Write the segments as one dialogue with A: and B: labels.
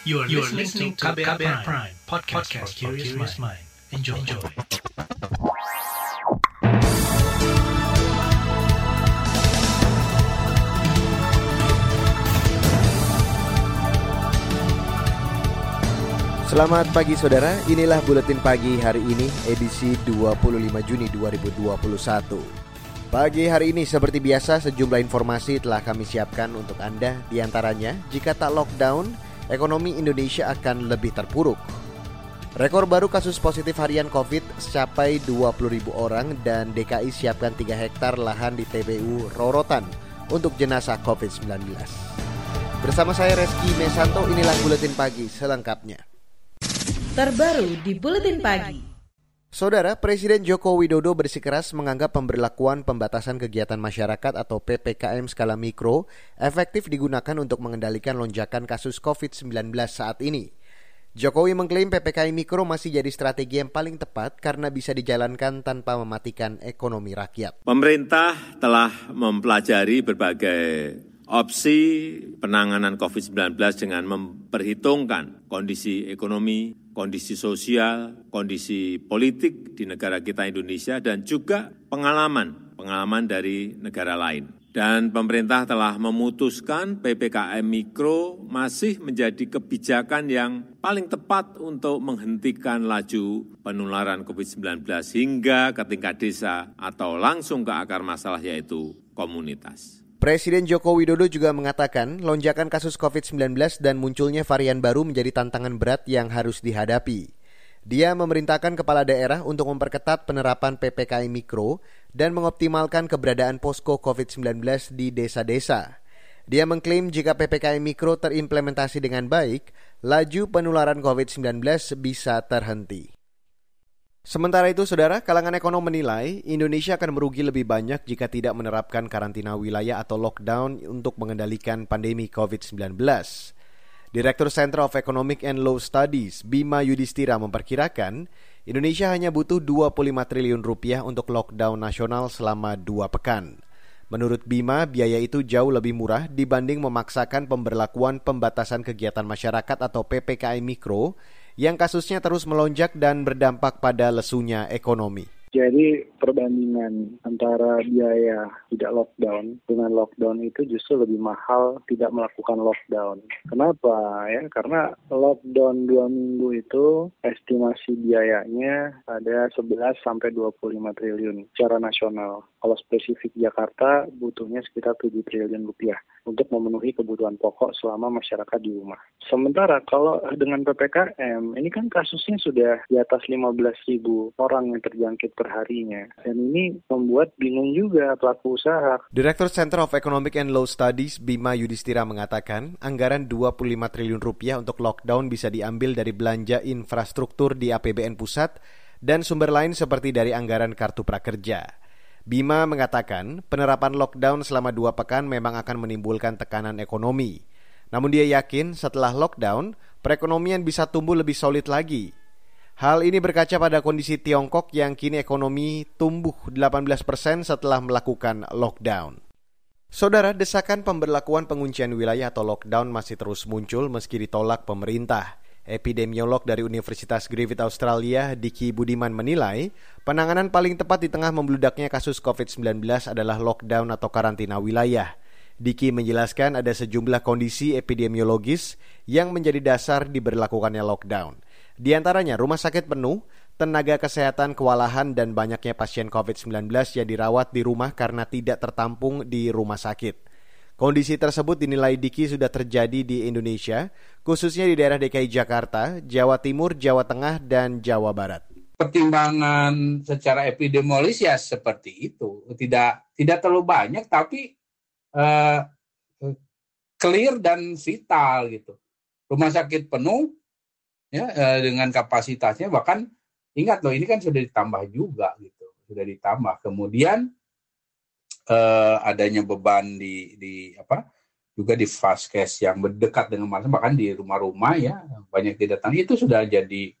A: You are, you are listening to KBR, Prime, Prime podcast, podcast for curious mind. Enjoy. Enjoy.
B: Selamat pagi saudara, inilah Buletin Pagi hari ini edisi 25 Juni 2021. Pagi hari ini seperti biasa sejumlah informasi telah kami siapkan untuk Anda di antaranya jika tak lockdown ekonomi Indonesia akan lebih terpuruk. Rekor baru kasus positif harian COVID mencapai 20 ribu orang dan DKI siapkan 3 hektar lahan di TBU Rorotan untuk jenazah COVID-19. Bersama saya Reski Mesanto, inilah Buletin Pagi selengkapnya.
C: Terbaru di Buletin Pagi.
B: Saudara, Presiden Joko Widodo bersikeras menganggap pemberlakuan pembatasan kegiatan masyarakat atau PPKM skala mikro efektif digunakan untuk mengendalikan lonjakan kasus COVID-19 saat ini. Jokowi mengklaim PPKM mikro masih jadi strategi yang paling tepat karena bisa dijalankan tanpa mematikan ekonomi rakyat.
D: Pemerintah telah mempelajari berbagai opsi penanganan COVID-19 dengan memperhitungkan kondisi ekonomi, kondisi sosial, kondisi politik di negara kita Indonesia, dan juga pengalaman, pengalaman dari negara lain. Dan pemerintah telah memutuskan PPKM Mikro masih menjadi kebijakan yang paling tepat untuk menghentikan laju penularan COVID-19 hingga ke tingkat desa atau langsung ke akar masalah yaitu komunitas.
B: Presiden Joko Widodo juga mengatakan lonjakan kasus COVID-19 dan munculnya varian baru menjadi tantangan berat yang harus dihadapi. Dia memerintahkan kepala daerah untuk memperketat penerapan PPKM Mikro dan mengoptimalkan keberadaan posko COVID-19 di desa-desa. Dia mengklaim jika PPKM Mikro terimplementasi dengan baik, laju penularan COVID-19 bisa terhenti. Sementara itu, saudara, kalangan ekonom menilai Indonesia akan merugi lebih banyak jika tidak menerapkan karantina wilayah atau lockdown untuk mengendalikan pandemi COVID-19. Direktur Center of Economic and Law Studies, Bima Yudhistira memperkirakan Indonesia hanya butuh 25 triliun rupiah untuk lockdown nasional selama dua pekan. Menurut Bima, biaya itu jauh lebih murah dibanding memaksakan pemberlakuan pembatasan kegiatan masyarakat atau PPKM Mikro yang kasusnya terus melonjak dan berdampak pada lesunya ekonomi.
E: Jadi perbandingan antara biaya tidak lockdown dengan lockdown itu justru lebih mahal tidak melakukan lockdown. Kenapa ya? Karena lockdown dua minggu itu estimasi biayanya ada 11 sampai 25 triliun secara nasional. Kalau spesifik Jakarta butuhnya sekitar 7 triliun rupiah untuk memenuhi kebutuhan pokok selama masyarakat di rumah. Sementara kalau dengan PPKM ini kan kasusnya sudah di atas 15 ribu orang yang terjangkit perharinya. Dan ini membuat bingung juga pelaku usaha.
B: Direktur Center of Economic and Law Studies Bima Yudhistira mengatakan anggaran 25 triliun rupiah untuk lockdown bisa diambil dari belanja infrastruktur di APBN pusat dan sumber lain seperti dari anggaran kartu prakerja. Bima mengatakan penerapan lockdown selama dua pekan memang akan menimbulkan tekanan ekonomi. Namun dia yakin setelah lockdown, perekonomian bisa tumbuh lebih solid lagi Hal ini berkaca pada kondisi Tiongkok yang kini ekonomi tumbuh 18 persen setelah melakukan lockdown. Saudara, desakan pemberlakuan penguncian wilayah atau lockdown masih terus muncul meski ditolak pemerintah. Epidemiolog dari Universitas Griffith Australia, Diki Budiman menilai, penanganan paling tepat di tengah membludaknya kasus COVID-19 adalah lockdown atau karantina wilayah. Diki menjelaskan ada sejumlah kondisi epidemiologis yang menjadi dasar diberlakukannya lockdown. Di antaranya rumah sakit penuh, tenaga kesehatan kewalahan dan banyaknya pasien COVID-19 yang dirawat di rumah karena tidak tertampung di rumah sakit. Kondisi tersebut dinilai Diki sudah terjadi di Indonesia, khususnya di daerah DKI Jakarta, Jawa Timur, Jawa Tengah, dan Jawa Barat.
F: Pertimbangan secara epidemiologis ya seperti itu, tidak tidak terlalu banyak tapi uh, clear dan vital gitu. Rumah sakit penuh, ya eh, dengan kapasitasnya bahkan ingat loh ini kan sudah ditambah juga gitu sudah ditambah kemudian eh, adanya beban di di apa juga di vaskes yang berdekat dengan masa bahkan di rumah-rumah ya banyak datang itu sudah jadi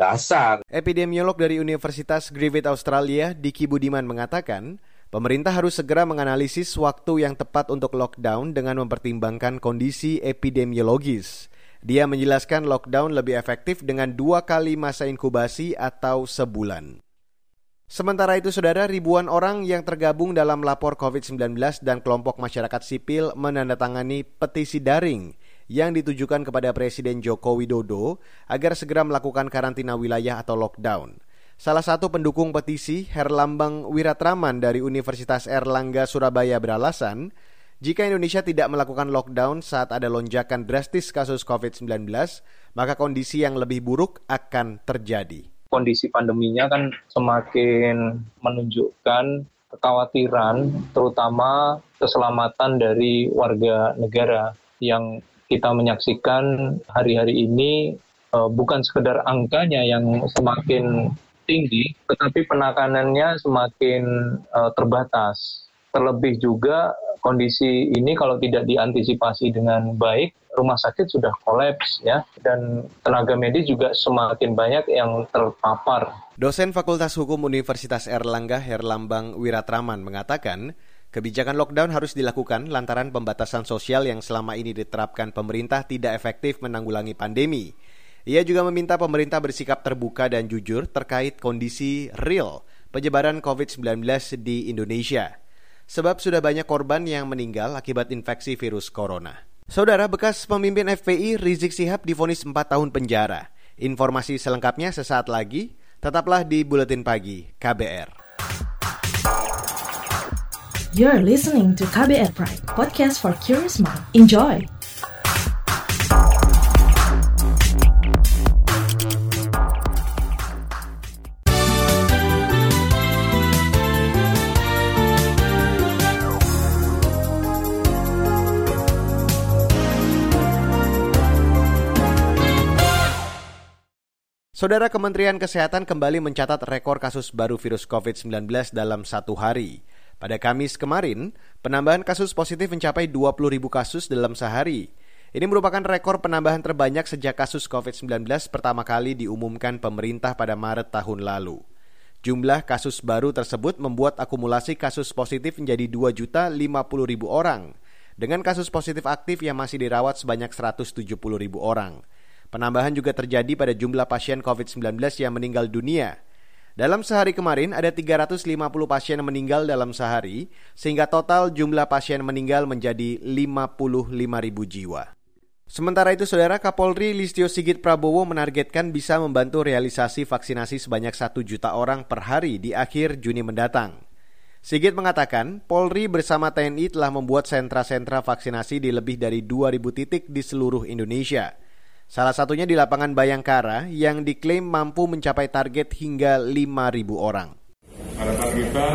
F: dasar.
B: Epidemiolog dari Universitas Griffith Australia, Diki Budiman mengatakan, pemerintah harus segera menganalisis waktu yang tepat untuk lockdown dengan mempertimbangkan kondisi epidemiologis. Dia menjelaskan lockdown lebih efektif dengan dua kali masa inkubasi atau sebulan. Sementara itu, saudara, ribuan orang yang tergabung dalam lapor COVID-19 dan kelompok masyarakat sipil menandatangani petisi daring yang ditujukan kepada Presiden Joko Widodo agar segera melakukan karantina wilayah atau lockdown. Salah satu pendukung petisi, Herlambang Wiratraman dari Universitas Erlangga Surabaya beralasan, jika Indonesia tidak melakukan lockdown saat ada lonjakan drastis kasus COVID-19, maka kondisi yang lebih buruk akan terjadi
G: kondisi pandeminya kan semakin menunjukkan kekhawatiran terutama keselamatan dari warga negara yang kita menyaksikan hari-hari ini uh, bukan sekedar angkanya yang semakin tinggi tetapi penekanannya semakin uh, terbatas. Terlebih juga kondisi ini kalau tidak diantisipasi dengan baik, rumah sakit sudah kolaps ya dan tenaga medis juga semakin banyak yang terpapar.
B: Dosen Fakultas Hukum Universitas Erlangga Herlambang Wiratraman mengatakan, kebijakan lockdown harus dilakukan lantaran pembatasan sosial yang selama ini diterapkan pemerintah tidak efektif menanggulangi pandemi. Ia juga meminta pemerintah bersikap terbuka dan jujur terkait kondisi real penyebaran COVID-19 di Indonesia sebab sudah banyak korban yang meninggal akibat infeksi virus corona. Saudara bekas pemimpin FPI Rizik Sihab difonis 4 tahun penjara. Informasi selengkapnya sesaat lagi, tetaplah di Buletin Pagi KBR.
C: You're listening to KBR Pride, podcast for curious mind. Enjoy!
B: Saudara Kementerian Kesehatan kembali mencatat rekor kasus baru virus COVID-19 dalam satu hari. Pada Kamis kemarin, penambahan kasus positif mencapai 20 ribu kasus dalam sehari. Ini merupakan rekor penambahan terbanyak sejak kasus COVID-19 pertama kali diumumkan pemerintah pada Maret tahun lalu. Jumlah kasus baru tersebut membuat akumulasi kasus positif menjadi 2 juta 50 ribu orang, dengan kasus positif aktif yang masih dirawat sebanyak 170 ribu orang. Penambahan juga terjadi pada jumlah pasien COVID-19 yang meninggal dunia. Dalam sehari kemarin ada 350 pasien meninggal dalam sehari, sehingga total jumlah pasien meninggal menjadi 55 ribu jiwa. Sementara itu, Saudara Kapolri Listio Sigit Prabowo menargetkan bisa membantu realisasi vaksinasi sebanyak 1 juta orang per hari di akhir Juni mendatang. Sigit mengatakan, Polri bersama TNI telah membuat sentra-sentra vaksinasi di lebih dari 2.000 titik di seluruh Indonesia. Salah satunya di lapangan Bayangkara yang diklaim mampu mencapai target hingga 5.000 orang.
H: Harapan kita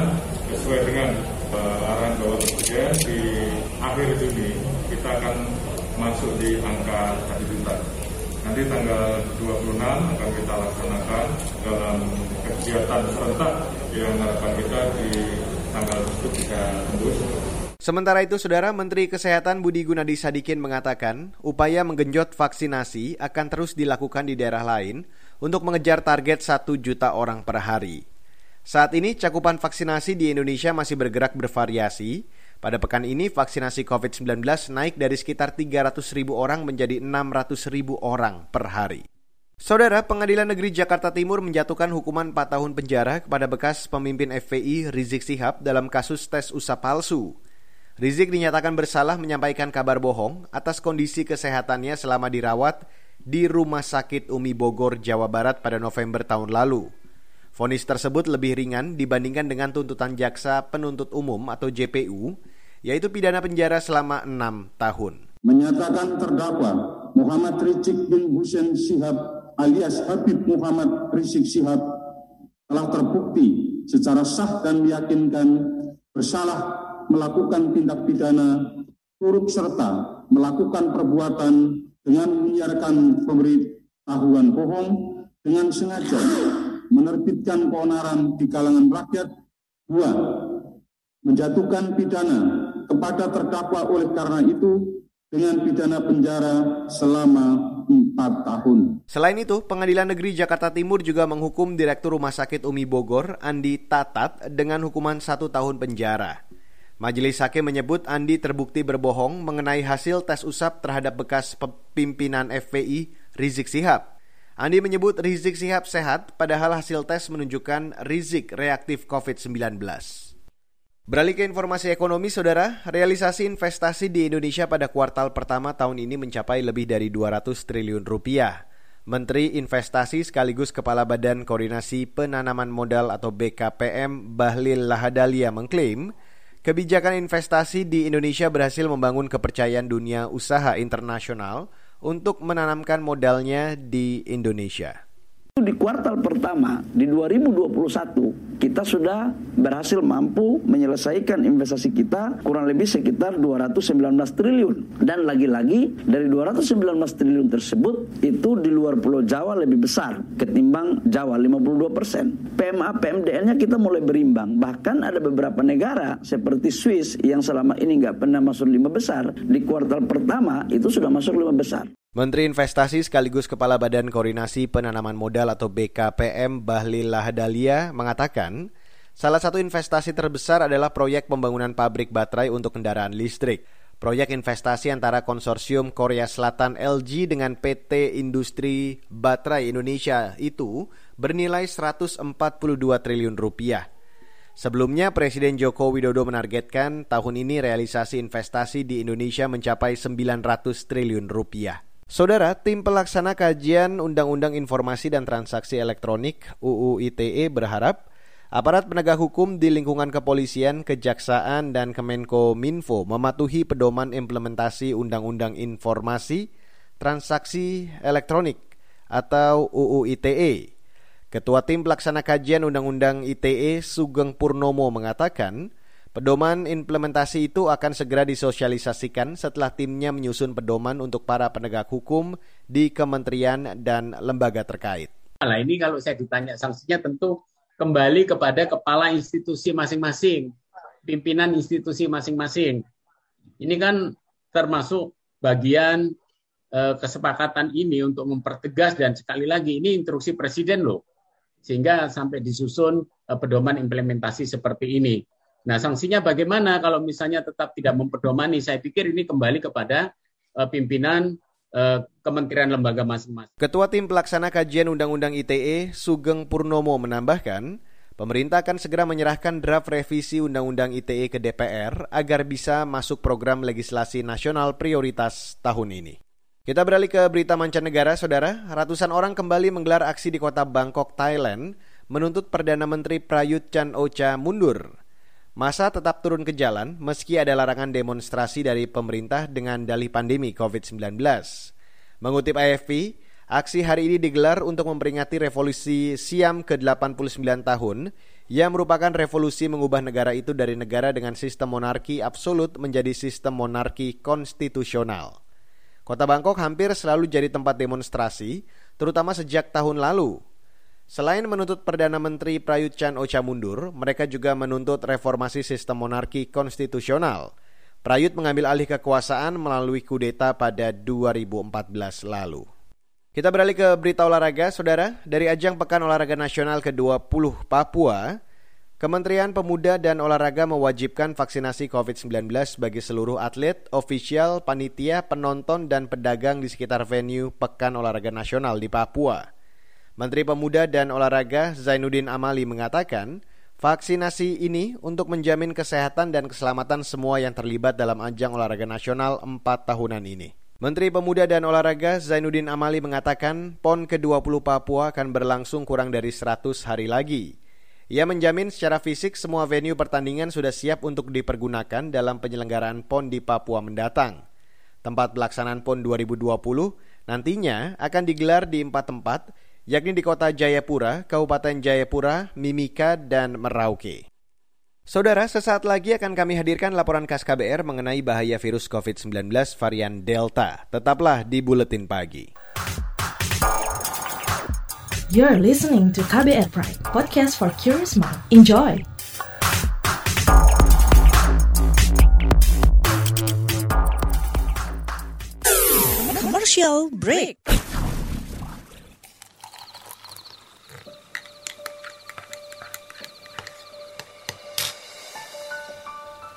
H: sesuai dengan uh, arahan Bapak Presiden di akhir Juni kita akan masuk di angka 1 juta. Nanti tanggal 26 akan kita laksanakan dalam kegiatan serentak yang harapan kita di tanggal tersebut bisa tembus
B: Sementara itu, Saudara Menteri Kesehatan Budi Gunadi Sadikin mengatakan, upaya menggenjot vaksinasi akan terus dilakukan di daerah lain untuk mengejar target 1 juta orang per hari. Saat ini, cakupan vaksinasi di Indonesia masih bergerak bervariasi. Pada pekan ini, vaksinasi COVID-19 naik dari sekitar 300 ribu orang menjadi 600 ribu orang per hari. Saudara, Pengadilan Negeri Jakarta Timur menjatuhkan hukuman 4 tahun penjara kepada bekas pemimpin FPI Rizik Sihab dalam kasus tes usap palsu. Rizik dinyatakan bersalah menyampaikan kabar bohong atas kondisi kesehatannya selama dirawat di Rumah Sakit Umi Bogor, Jawa Barat pada November tahun lalu. Fonis tersebut lebih ringan dibandingkan dengan tuntutan jaksa penuntut umum atau JPU, yaitu pidana penjara selama enam tahun.
I: Menyatakan terdakwa Muhammad Rizik bin Hussein Sihab alias Habib Muhammad Rizik Sihab telah terbukti secara sah dan meyakinkan bersalah melakukan tindak pidana turut serta melakukan perbuatan dengan menyiarkan pemberitahuan bohong dengan sengaja menerbitkan keonaran di kalangan rakyat dua menjatuhkan pidana kepada terdakwa oleh karena itu dengan pidana penjara selama empat tahun.
B: Selain itu, Pengadilan Negeri Jakarta Timur juga menghukum Direktur Rumah Sakit Umi Bogor, Andi Tatat, dengan hukuman satu tahun penjara. Majelis Hakim menyebut Andi terbukti berbohong mengenai hasil tes usap terhadap bekas pimpinan FPI Rizik Sihab. Andi menyebut Rizik Sihab sehat, padahal hasil tes menunjukkan Rizik reaktif COVID-19. Beralih ke informasi ekonomi, saudara, realisasi investasi di Indonesia pada kuartal pertama tahun ini mencapai lebih dari 200 triliun rupiah. Menteri Investasi sekaligus Kepala Badan Koordinasi Penanaman Modal atau BKPM Bahlil Lahadalia mengklaim Kebijakan investasi di Indonesia berhasil membangun kepercayaan dunia usaha internasional untuk menanamkan modalnya di Indonesia.
J: Di kuartal pertama di 2021 kita sudah berhasil mampu menyelesaikan investasi kita kurang lebih sekitar 219 triliun dan lagi-lagi dari 219 triliun tersebut itu di luar Pulau Jawa lebih besar ketimbang Jawa 52 persen. PMA PMDN-nya kita mulai berimbang bahkan ada beberapa negara seperti Swiss yang selama ini nggak pernah masuk lima besar di kuartal pertama itu sudah masuk lima besar.
B: Menteri Investasi sekaligus Kepala Badan Koordinasi Penanaman Modal atau BKPM Bahlil Lahadalia mengatakan, salah satu investasi terbesar adalah proyek pembangunan pabrik baterai untuk kendaraan listrik. Proyek investasi antara konsorsium Korea Selatan LG dengan PT Industri Baterai Indonesia itu bernilai 142 triliun rupiah. Sebelumnya Presiden Joko Widodo menargetkan tahun ini realisasi investasi di Indonesia mencapai 900 triliun rupiah. Saudara, tim pelaksana kajian Undang-Undang Informasi dan Transaksi Elektronik UU ITE berharap aparat penegak hukum di lingkungan kepolisian, kejaksaan, dan Kemenko Minfo mematuhi pedoman implementasi Undang-Undang Informasi Transaksi Elektronik atau UU ITE. Ketua Tim Pelaksana Kajian Undang-Undang ITE Sugeng Purnomo mengatakan, Pedoman implementasi itu akan segera disosialisasikan setelah timnya menyusun pedoman untuk para penegak hukum di kementerian dan lembaga terkait.
K: Nah ini kalau saya ditanya sanksinya tentu kembali kepada kepala institusi masing-masing, pimpinan institusi masing-masing. Ini kan termasuk bagian eh, kesepakatan ini untuk mempertegas dan sekali lagi ini instruksi presiden loh, sehingga sampai disusun eh, pedoman implementasi seperti ini. Nah, sanksinya bagaimana kalau misalnya tetap tidak memperdomani? Saya pikir ini kembali kepada uh, pimpinan uh, kementerian lembaga masing-masing.
B: Ketua Tim Pelaksana Kajian Undang-Undang ITE, Sugeng Purnomo menambahkan, pemerintah akan segera menyerahkan draft revisi Undang-Undang ITE ke DPR agar bisa masuk program legislasi nasional prioritas tahun ini. Kita beralih ke berita mancanegara, saudara. Ratusan orang kembali menggelar aksi di kota Bangkok, Thailand, menuntut Perdana Menteri Prayut Chan Ocha mundur. Masa tetap turun ke jalan meski ada larangan demonstrasi dari pemerintah dengan dalih pandemi COVID-19. Mengutip AFP, aksi hari ini digelar untuk memperingati revolusi Siam ke-89 tahun yang merupakan revolusi mengubah negara itu dari negara dengan sistem monarki absolut menjadi sistem monarki konstitusional. Kota Bangkok hampir selalu jadi tempat demonstrasi, terutama sejak tahun lalu Selain menuntut Perdana Menteri Prayut Chan Ocha mundur, mereka juga menuntut reformasi sistem monarki konstitusional. Prayut mengambil alih kekuasaan melalui kudeta pada 2014 lalu. Kita beralih ke berita olahraga, saudara. Dari ajang Pekan Olahraga Nasional ke-20 Papua, Kementerian Pemuda dan Olahraga mewajibkan vaksinasi COVID-19 bagi seluruh atlet, ofisial, panitia, penonton, dan pedagang di sekitar venue Pekan Olahraga Nasional di Papua. Menteri Pemuda dan Olahraga Zainuddin Amali mengatakan, vaksinasi ini untuk menjamin kesehatan dan keselamatan semua yang terlibat dalam ajang olahraga nasional empat tahunan ini. Menteri Pemuda dan Olahraga Zainuddin Amali mengatakan PON ke-20 Papua akan berlangsung kurang dari 100 hari lagi. Ia menjamin secara fisik semua venue pertandingan sudah siap untuk dipergunakan dalam penyelenggaraan PON di Papua mendatang. Tempat pelaksanaan PON 2020 nantinya akan digelar di empat tempat yakni di kota Jayapura, Kabupaten Jayapura, Mimika, dan Merauke. Saudara, sesaat lagi akan kami hadirkan laporan khas KBR mengenai bahaya virus COVID-19 varian Delta. Tetaplah di Buletin Pagi.
C: You're listening to KBR Pride, podcast for curious mind. Enjoy!
L: Commercial break.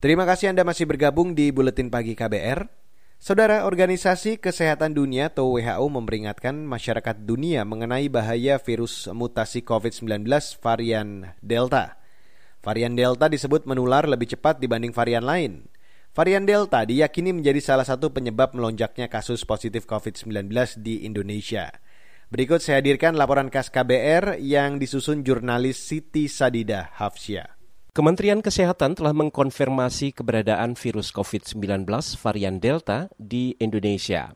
B: Terima kasih Anda masih bergabung di Buletin Pagi KBR. Saudara, Organisasi Kesehatan Dunia atau WHO memperingatkan masyarakat dunia mengenai bahaya virus mutasi COVID-19 varian Delta. Varian Delta disebut menular lebih cepat dibanding varian lain. Varian Delta diyakini menjadi salah satu penyebab melonjaknya kasus positif COVID-19 di Indonesia. Berikut saya hadirkan laporan khas KBR yang disusun jurnalis Siti Sadida Hafsyah.
M: Kementerian Kesehatan telah mengkonfirmasi keberadaan virus COVID-19 varian Delta di Indonesia.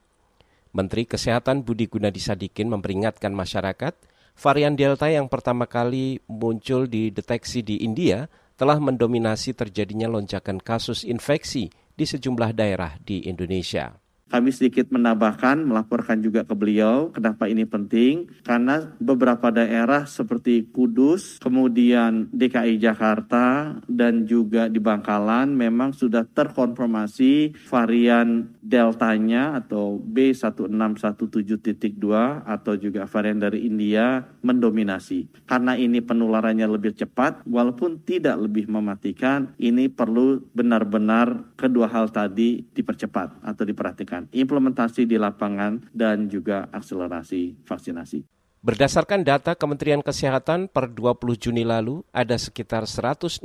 M: Menteri Kesehatan Budi Gunadi Sadikin memperingatkan masyarakat, varian Delta yang pertama kali muncul dideteksi di India telah mendominasi terjadinya lonjakan kasus infeksi di sejumlah daerah di Indonesia.
N: Kami sedikit menambahkan, melaporkan juga ke beliau kenapa ini penting. Karena beberapa daerah seperti Kudus, kemudian DKI Jakarta, dan juga di Bangkalan memang sudah terkonfirmasi varian deltanya atau B1617.2 atau juga varian dari India mendominasi. Karena ini penularannya lebih cepat, walaupun tidak lebih mematikan, ini perlu benar-benar kedua hal tadi dipercepat atau diperhatikan implementasi di lapangan, dan juga akselerasi vaksinasi.
M: Berdasarkan data Kementerian Kesehatan per 20 Juni lalu, ada sekitar 160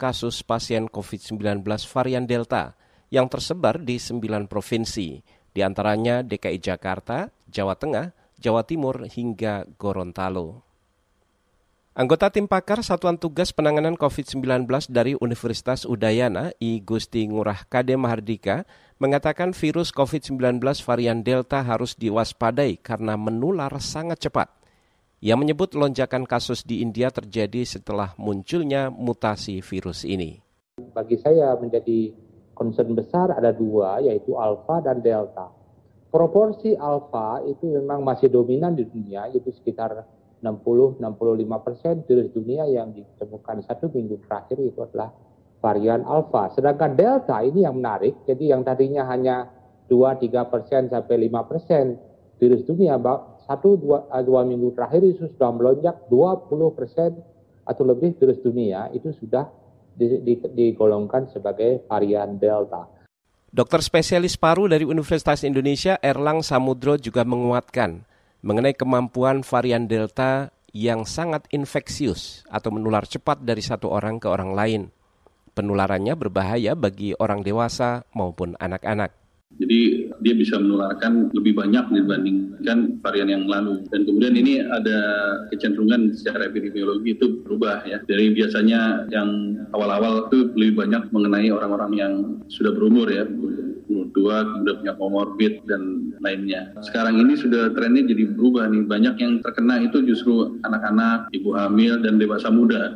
M: kasus pasien COVID-19 varian Delta yang tersebar di 9 provinsi, di antaranya DKI Jakarta, Jawa Tengah, Jawa Timur, hingga Gorontalo. Anggota tim pakar Satuan Tugas Penanganan COVID-19 dari Universitas Udayana, I Gusti Ngurah Kade Mahardika, mengatakan virus COVID-19 varian Delta harus diwaspadai karena menular sangat cepat. Ia menyebut lonjakan kasus di India terjadi setelah munculnya mutasi virus ini.
F: Bagi saya menjadi concern besar ada dua, yaitu alfa dan delta. Proporsi alfa itu memang masih dominan di dunia, yaitu sekitar 60-65 persen virus dunia yang ditemukan satu minggu terakhir itu adalah varian alpha. Sedangkan delta ini yang menarik, jadi yang tadinya hanya 2-3 persen sampai 5 persen virus dunia, satu dua, eh, dua minggu terakhir itu sudah melonjak 20 persen atau lebih virus dunia itu sudah digolongkan sebagai varian delta.
M: Dokter spesialis paru dari Universitas Indonesia Erlang Samudro juga menguatkan mengenai kemampuan varian Delta yang sangat infeksius atau menular cepat dari satu orang ke orang lain. Penularannya berbahaya bagi orang dewasa maupun anak-anak.
O: Jadi dia bisa menularkan lebih banyak dibandingkan varian yang lalu. Dan kemudian ini ada kecenderungan secara epidemiologi itu berubah ya. Dari biasanya yang awal-awal itu lebih banyak mengenai orang-orang yang sudah berumur ya, tua, kemudian punya komorbid dan lainnya. Sekarang ini sudah trennya jadi berubah nih. Banyak yang terkena itu justru anak-anak, ibu hamil, dan dewasa muda.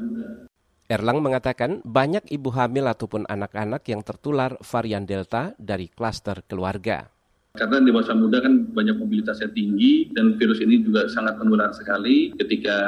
M: Erlang mengatakan banyak ibu hamil ataupun anak-anak yang tertular varian Delta dari klaster keluarga.
O: Karena dewasa muda kan banyak mobilitasnya tinggi dan virus ini juga sangat menular sekali ketika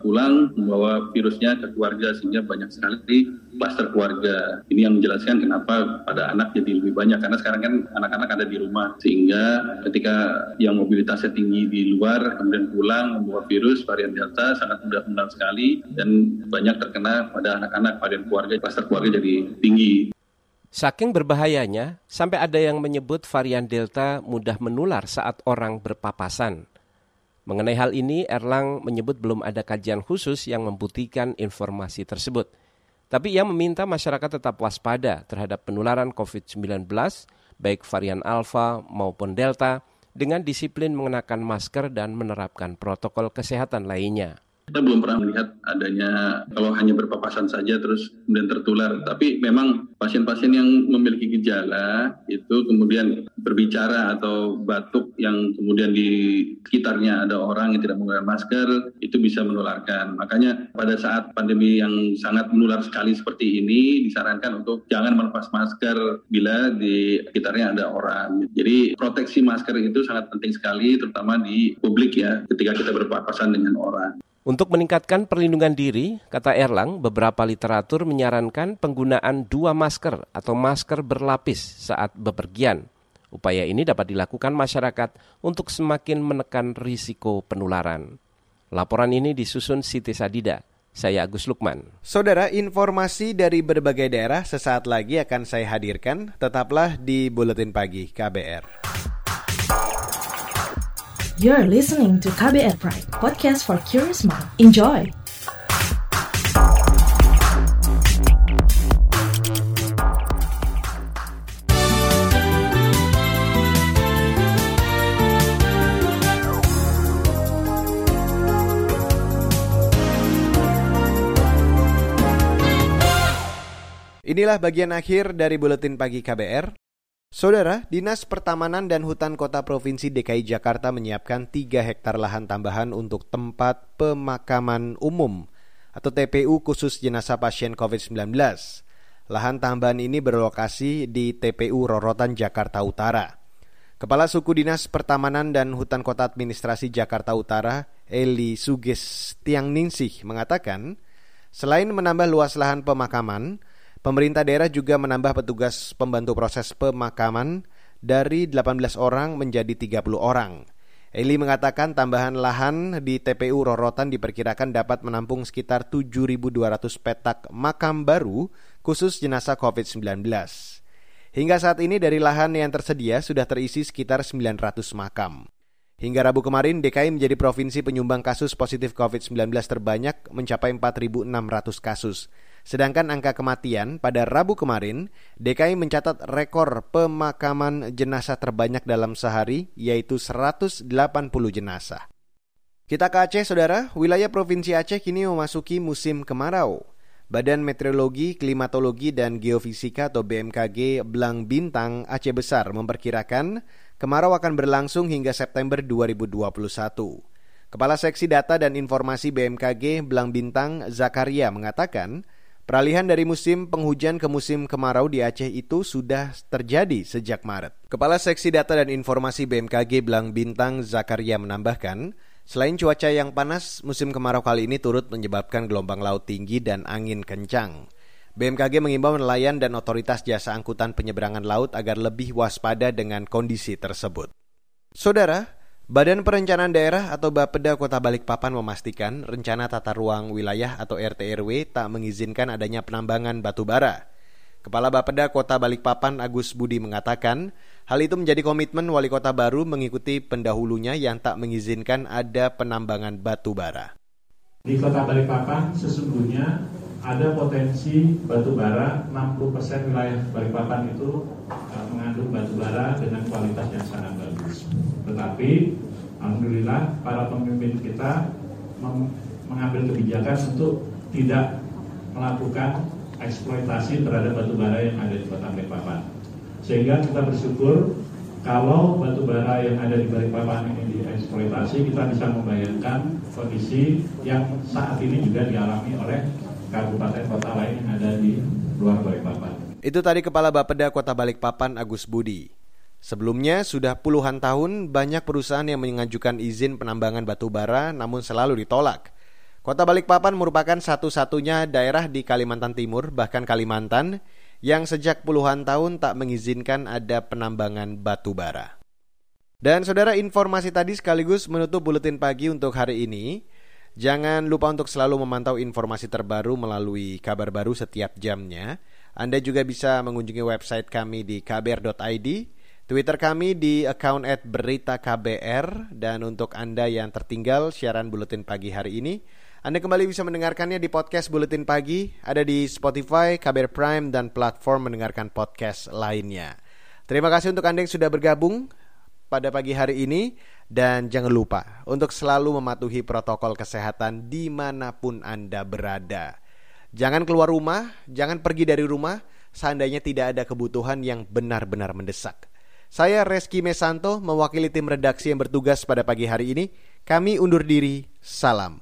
O: pulang membawa virusnya ke keluarga sehingga banyak sekali kluster keluarga. Ini yang menjelaskan kenapa pada anak jadi lebih banyak karena sekarang kan anak-anak ada di rumah sehingga ketika yang mobilitasnya tinggi di luar kemudian pulang membawa virus varian delta sangat mudah menular sekali dan banyak terkena pada anak-anak varian keluarga kluster keluarga jadi tinggi.
M: Saking berbahayanya, sampai ada yang menyebut varian Delta mudah menular saat orang berpapasan. Mengenai hal ini, Erlang menyebut belum ada kajian khusus yang membuktikan informasi tersebut. Tapi ia meminta masyarakat tetap waspada terhadap penularan COVID-19, baik varian Alpha maupun Delta, dengan disiplin mengenakan masker dan menerapkan protokol kesehatan lainnya.
O: Kita belum pernah melihat adanya kalau hanya berpapasan saja terus kemudian tertular. Tapi memang pasien-pasien yang memiliki gejala itu kemudian berbicara atau batuk yang kemudian di sekitarnya ada orang yang tidak menggunakan masker itu bisa menularkan. Makanya pada saat pandemi yang sangat menular sekali seperti ini disarankan untuk jangan melepas masker bila di sekitarnya ada orang. Jadi proteksi masker itu sangat penting sekali terutama di publik ya ketika kita berpapasan dengan orang.
M: Untuk meningkatkan perlindungan diri, kata Erlang, beberapa literatur menyarankan penggunaan dua masker atau masker berlapis saat bepergian. Upaya ini dapat dilakukan masyarakat untuk semakin menekan risiko penularan. Laporan ini disusun Siti Sadida. Saya Agus Lukman.
B: Saudara, informasi dari berbagai daerah sesaat lagi akan saya hadirkan. Tetaplah di Buletin Pagi KBR.
C: You're listening to KBR Pride, podcast for curious mind. Enjoy!
B: Inilah bagian akhir dari buletin pagi KBR. Saudara, Dinas Pertamanan dan Hutan Kota Provinsi DKI Jakarta menyiapkan 3 hektar lahan tambahan untuk tempat pemakaman umum atau TPU khusus jenazah pasien COVID-19. Lahan tambahan ini berlokasi di TPU Rorotan Jakarta Utara. Kepala Suku Dinas Pertamanan dan Hutan Kota Administrasi Jakarta Utara, Eli Suges Tiang Ningsih, mengatakan, selain menambah luas lahan pemakaman, Pemerintah daerah juga menambah petugas pembantu proses pemakaman dari 18 orang menjadi 30 orang. Eli mengatakan tambahan lahan di TPU Rorotan diperkirakan dapat menampung sekitar 7.200 petak makam baru khusus jenazah COVID-19. Hingga saat ini dari lahan yang tersedia sudah terisi sekitar 900 makam. Hingga Rabu kemarin, DKI menjadi provinsi penyumbang kasus positif COVID-19 terbanyak mencapai 4.600 kasus. Sedangkan angka kematian pada Rabu kemarin, DKI mencatat rekor pemakaman jenazah terbanyak dalam sehari, yaitu 180 jenazah. Kita ke Aceh, Saudara. Wilayah Provinsi Aceh kini memasuki musim kemarau. Badan Meteorologi, Klimatologi, dan Geofisika atau BMKG Belang Bintang Aceh Besar memperkirakan kemarau akan berlangsung hingga September 2021. Kepala Seksi Data dan Informasi BMKG Belang Bintang Zakaria mengatakan, Peralihan dari musim penghujan ke musim kemarau di Aceh itu sudah terjadi sejak Maret. Kepala Seksi Data dan Informasi BMKG Belang Bintang Zakaria menambahkan, selain cuaca yang panas, musim kemarau kali ini turut menyebabkan gelombang laut tinggi dan angin kencang. BMKG mengimbau nelayan dan otoritas jasa angkutan penyeberangan laut agar lebih waspada dengan kondisi tersebut. Saudara, Badan Perencanaan Daerah atau Bapeda Kota Balikpapan memastikan rencana tata ruang wilayah atau RT/RW tak mengizinkan adanya penambangan batu bara. Kepala Bapeda Kota Balikpapan Agus Budi mengatakan, hal itu menjadi komitmen wali kota baru mengikuti pendahulunya yang tak mengizinkan ada penambangan batu bara.
P: Di Kota Balikpapan sesungguhnya ada potensi batu bara 60% wilayah Balikpapan itu uh, mengandung batu bara dengan kualitas yang sangat bagus. Tetapi alhamdulillah para pemimpin kita mengambil kebijakan untuk tidak melakukan eksploitasi terhadap batu bara yang ada di kota Balikpapan. Sehingga kita bersyukur kalau batu bara yang ada di Balikpapan ini dieksploitasi, kita bisa membayangkan kondisi yang saat ini juga dialami oleh kabupaten kota lain yang ada di luar Balikpapan.
B: Itu tadi Kepala Bapeda Kota Balikpapan Agus Budi. Sebelumnya sudah puluhan tahun banyak perusahaan yang mengajukan izin penambangan batu bara namun selalu ditolak. Kota Balikpapan merupakan satu-satunya daerah di Kalimantan Timur bahkan Kalimantan yang sejak puluhan tahun tak mengizinkan ada penambangan batu bara. Dan saudara informasi tadi sekaligus menutup buletin pagi untuk hari ini. Jangan lupa untuk selalu memantau informasi terbaru melalui kabar baru setiap jamnya. Anda juga bisa mengunjungi website kami di kbr.id, Twitter kami di account at berita KBR, dan untuk Anda yang tertinggal siaran buletin pagi hari ini, Anda kembali bisa mendengarkannya di podcast Buletin Pagi, ada di Spotify, KBR Prime, dan platform mendengarkan podcast lainnya. Terima kasih untuk Anda yang sudah bergabung pada pagi hari ini, dan jangan lupa untuk selalu mematuhi protokol kesehatan di mana pun Anda berada. Jangan keluar rumah, jangan pergi dari rumah, seandainya tidak ada kebutuhan yang benar-benar mendesak. Saya Reski Mesanto, mewakili tim redaksi yang bertugas pada pagi hari ini. Kami undur diri, salam.